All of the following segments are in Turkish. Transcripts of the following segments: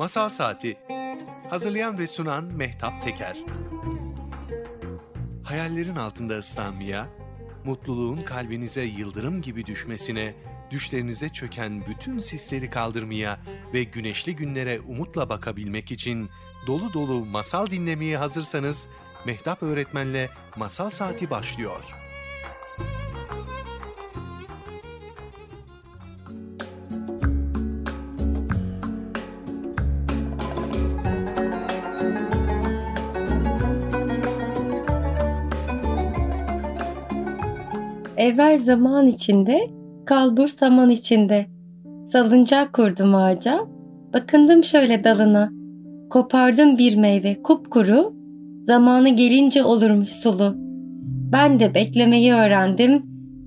Masal Saati Hazırlayan ve sunan Mehtap Teker Hayallerin altında ıslanmaya, mutluluğun kalbinize yıldırım gibi düşmesine, düşlerinize çöken bütün sisleri kaldırmaya ve güneşli günlere umutla bakabilmek için dolu dolu masal dinlemeye hazırsanız Mehtap Öğretmen'le Masal Saati başlıyor. Evvel zaman içinde, kalbur saman içinde. Salıncak kurdum ağaca, bakındım şöyle dalına. Kopardım bir meyve kupkuru, zamanı gelince olurmuş sulu. Ben de beklemeyi öğrendim,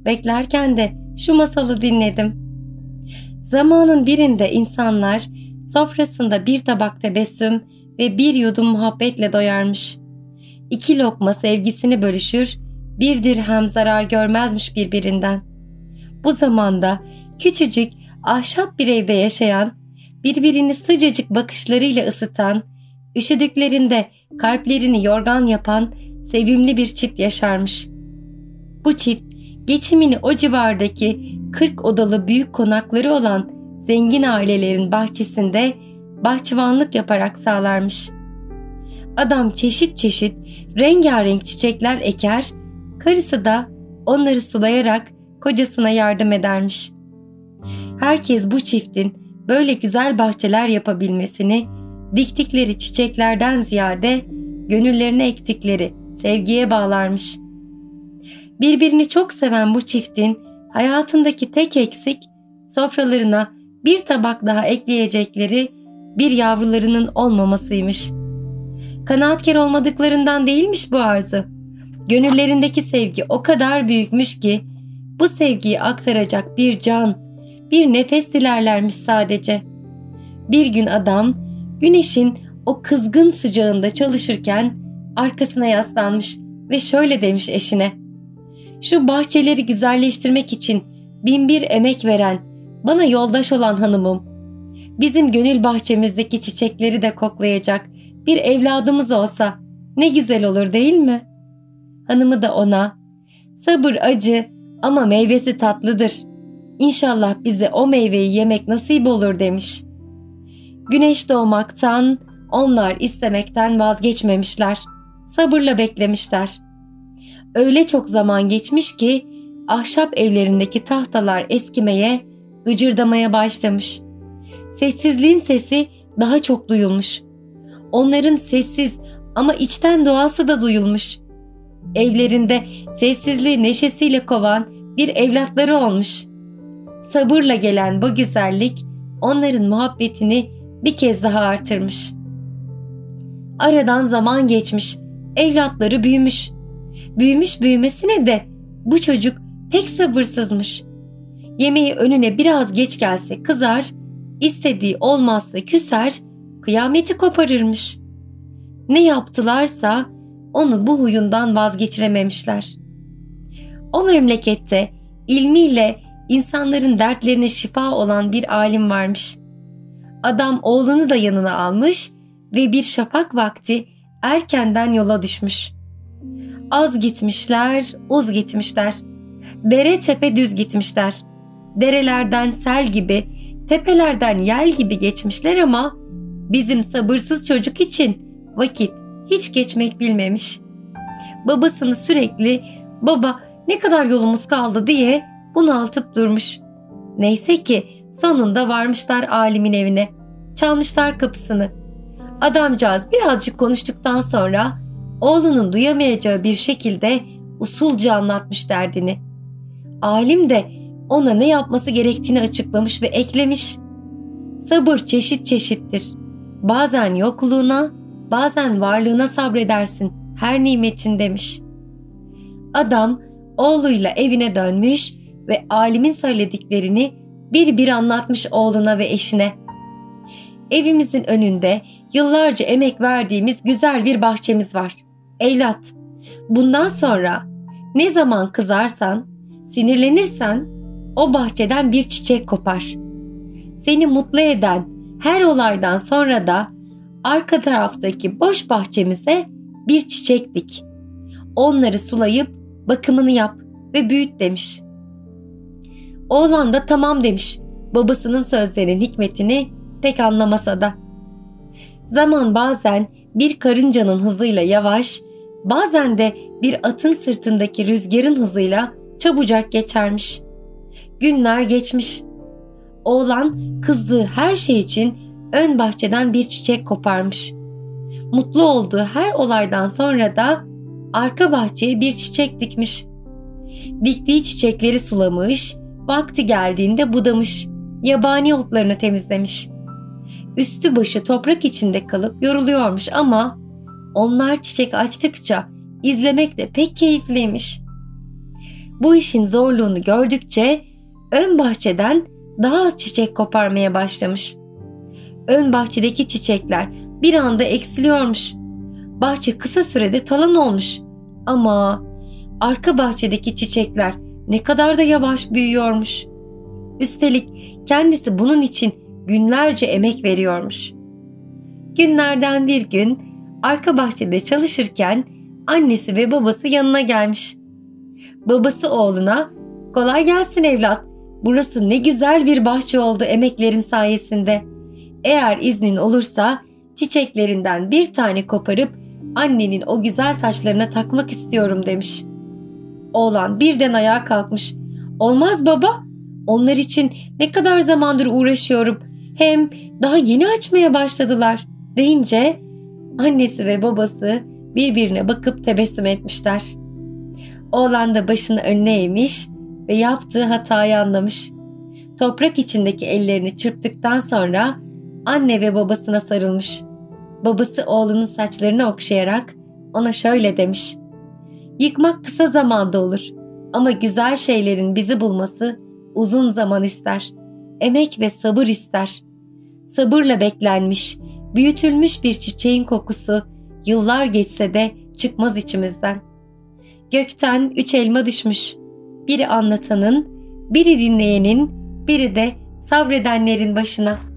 beklerken de şu masalı dinledim. Zamanın birinde insanlar sofrasında bir tabak tebessüm ve bir yudum muhabbetle doyarmış. İki lokma sevgisini bölüşür, bir dirhem zarar görmezmiş birbirinden. Bu zamanda küçücük ahşap bir evde yaşayan, birbirini sıcacık bakışlarıyla ısıtan, üşüdüklerinde kalplerini yorgan yapan sevimli bir çift yaşarmış. Bu çift geçimini o civardaki 40 odalı büyük konakları olan zengin ailelerin bahçesinde bahçıvanlık yaparak sağlarmış. Adam çeşit çeşit rengarenk çiçekler eker Karısı da onları sulayarak kocasına yardım edermiş. Herkes bu çiftin böyle güzel bahçeler yapabilmesini diktikleri çiçeklerden ziyade gönüllerine ektikleri sevgiye bağlarmış. Birbirini çok seven bu çiftin hayatındaki tek eksik sofralarına bir tabak daha ekleyecekleri bir yavrularının olmamasıymış. Kanaatkar olmadıklarından değilmiş bu arzu. Gönüllerindeki sevgi o kadar büyükmüş ki bu sevgiyi aktaracak bir can, bir nefes dilerlermiş sadece. Bir gün adam güneşin o kızgın sıcağında çalışırken arkasına yaslanmış ve şöyle demiş eşine. Şu bahçeleri güzelleştirmek için binbir emek veren, bana yoldaş olan hanımım. Bizim gönül bahçemizdeki çiçekleri de koklayacak bir evladımız olsa ne güzel olur değil mi?'' Hanımı da ona sabır acı ama meyvesi tatlıdır. İnşallah bize o meyveyi yemek nasip olur demiş. Güneş doğmaktan, onlar istemekten vazgeçmemişler. Sabırla beklemişler. Öyle çok zaman geçmiş ki ahşap evlerindeki tahtalar eskimeye, gıcırdamaya başlamış. Sessizliğin sesi daha çok duyulmuş. Onların sessiz ama içten doğası da duyulmuş evlerinde sessizliği neşesiyle kovan bir evlatları olmuş. Sabırla gelen bu güzellik onların muhabbetini bir kez daha artırmış. Aradan zaman geçmiş, evlatları büyümüş. Büyümüş büyümesine de bu çocuk pek sabırsızmış. Yemeği önüne biraz geç gelse kızar, istediği olmazsa küser, kıyameti koparırmış. Ne yaptılarsa onu bu huyundan vazgeçirememişler. O memlekette ilmiyle insanların dertlerine şifa olan bir alim varmış. Adam oğlunu da yanına almış ve bir şafak vakti erkenden yola düşmüş. Az gitmişler, uz gitmişler. Dere tepe düz gitmişler. Derelerden sel gibi, tepelerden yel gibi geçmişler ama bizim sabırsız çocuk için vakit hiç geçmek bilmemiş. Babasını sürekli baba ne kadar yolumuz kaldı diye bunaltıp durmuş. Neyse ki sonunda varmışlar alimin evine. Çalmışlar kapısını. Adamcağız birazcık konuştuktan sonra oğlunun duyamayacağı bir şekilde usulca anlatmış derdini. Alim de ona ne yapması gerektiğini açıklamış ve eklemiş. Sabır çeşit çeşittir. Bazen yokluğuna, bazen varlığına sabredersin her nimetin demiş. Adam oğluyla evine dönmüş ve alimin söylediklerini bir bir anlatmış oğluna ve eşine. Evimizin önünde yıllarca emek verdiğimiz güzel bir bahçemiz var. Evlat, bundan sonra ne zaman kızarsan, sinirlenirsen o bahçeden bir çiçek kopar. Seni mutlu eden, Her olaydan sonra da arka taraftaki boş bahçemize bir çiçek dik. Onları sulayıp bakımını yap ve büyüt demiş. Oğlan da tamam demiş. Babasının sözlerinin hikmetini pek anlamasa da. Zaman bazen bir karıncanın hızıyla yavaş, bazen de bir atın sırtındaki rüzgarın hızıyla çabucak geçermiş. Günler geçmiş. Oğlan kızdığı her şey için ön bahçeden bir çiçek koparmış. Mutlu olduğu her olaydan sonra da arka bahçeye bir çiçek dikmiş. Diktiği çiçekleri sulamış, vakti geldiğinde budamış, yabani otlarını temizlemiş. Üstü başı toprak içinde kalıp yoruluyormuş ama onlar çiçek açtıkça izlemek de pek keyifliymiş. Bu işin zorluğunu gördükçe ön bahçeden daha az çiçek koparmaya başlamış. Ön bahçedeki çiçekler bir anda eksiliyormuş. Bahçe kısa sürede talan olmuş. Ama arka bahçedeki çiçekler ne kadar da yavaş büyüyormuş. Üstelik kendisi bunun için günlerce emek veriyormuş. Günlerden bir gün arka bahçede çalışırken annesi ve babası yanına gelmiş. Babası oğluna kolay gelsin evlat burası ne güzel bir bahçe oldu emeklerin sayesinde. Eğer iznin olursa çiçeklerinden bir tane koparıp annenin o güzel saçlarına takmak istiyorum demiş. Oğlan birden ayağa kalkmış. Olmaz baba. Onlar için ne kadar zamandır uğraşıyorum. Hem daha yeni açmaya başladılar deyince annesi ve babası birbirine bakıp tebessüm etmişler. Oğlan da başını önüne eğmiş ve yaptığı hatayı anlamış. Toprak içindeki ellerini çırptıktan sonra anne ve babasına sarılmış. Babası oğlunun saçlarını okşayarak ona şöyle demiş. Yıkmak kısa zamanda olur ama güzel şeylerin bizi bulması uzun zaman ister. Emek ve sabır ister. Sabırla beklenmiş, büyütülmüş bir çiçeğin kokusu yıllar geçse de çıkmaz içimizden. Gökten üç elma düşmüş. Biri anlatanın, biri dinleyenin, biri de sabredenlerin başına.''